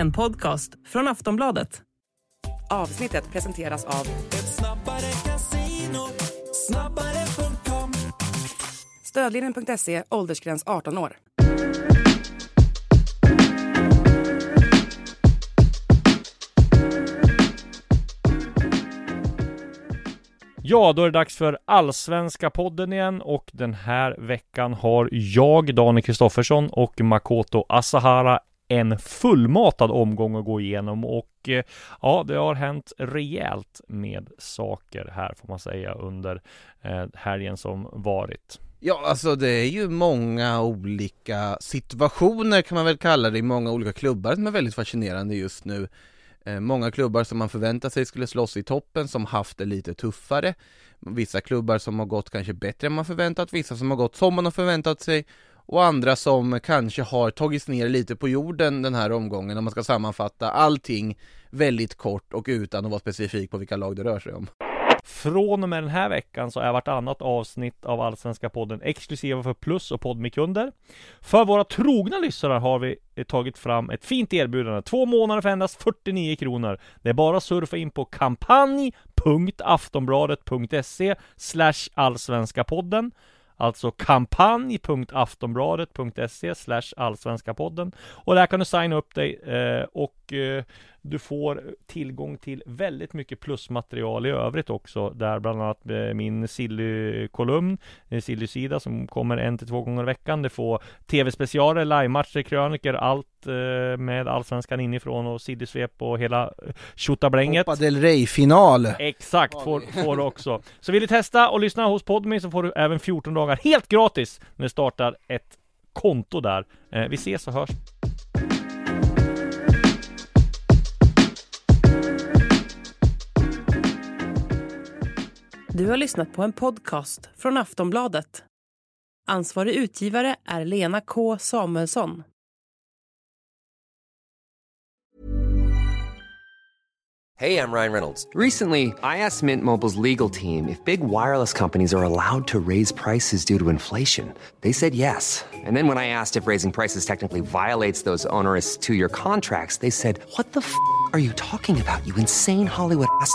En podcast från Aftonbladet. Avsnittet presenteras av Ett snabbare casino, snabbare.com Stödlinjen.se, åldersgräns 18 år. Ja, då är det dags för Allsvenska podden igen och den här veckan har jag, Daniel Kristoffersson och Makoto Asahara en fullmatad omgång att gå igenom och eh, ja, det har hänt rejält med saker här får man säga under eh, helgen som varit. Ja, alltså det är ju många olika situationer kan man väl kalla det i många olika klubbar som är väldigt fascinerande just nu. Eh, många klubbar som man förväntar sig skulle slåss i toppen som haft det lite tuffare. Vissa klubbar som har gått kanske bättre än man förväntat, vissa som har gått som man har förväntat sig och andra som kanske har tagits ner lite på jorden den här omgången om man ska sammanfatta allting väldigt kort och utan att vara specifik på vilka lag det rör sig om. Från och med den här veckan så är vartannat avsnitt av Allsvenska podden exklusiva för Plus och Podmikunder. För våra trogna lyssnare har vi tagit fram ett fint erbjudande. Två månader för endast 49 kronor. Det är bara att surfa in på kampanj.aftonbladet.se slash allsvenska podden Alltså kampanj.aftonbladet.se slash allsvenskapodden Och där kan du signa upp dig eh, och eh, du får tillgång till väldigt mycket plusmaterial i övrigt också Där bland annat eh, min Silly-kolumn Silly-sida som kommer en till två gånger i veckan Det får tv-specialer, livematcher, kröniker, allt eh, med Allsvenskan inifrån och Silly-svep och hela tjottablänget Copa del Rey-final! Exakt, får, får du också. Så vill du testa och lyssna hos Podme så får du även 14 dagar helt gratis när du startar ett konto där. Eh, vi ses och hörs. Du har lyssnat på en podcast från Aftonbladet. Ansvarig utgivare är Lena K Samuelsson. Hey, I'm Ryan Reynolds. Recently, I asked Mint Mobile's legal team if big wireless companies are allowed to raise prices due to inflation. They said yes. And then when I asked if raising prices technically violates those onerous two year contracts, they said, What the f are you talking about, you insane Hollywood ass?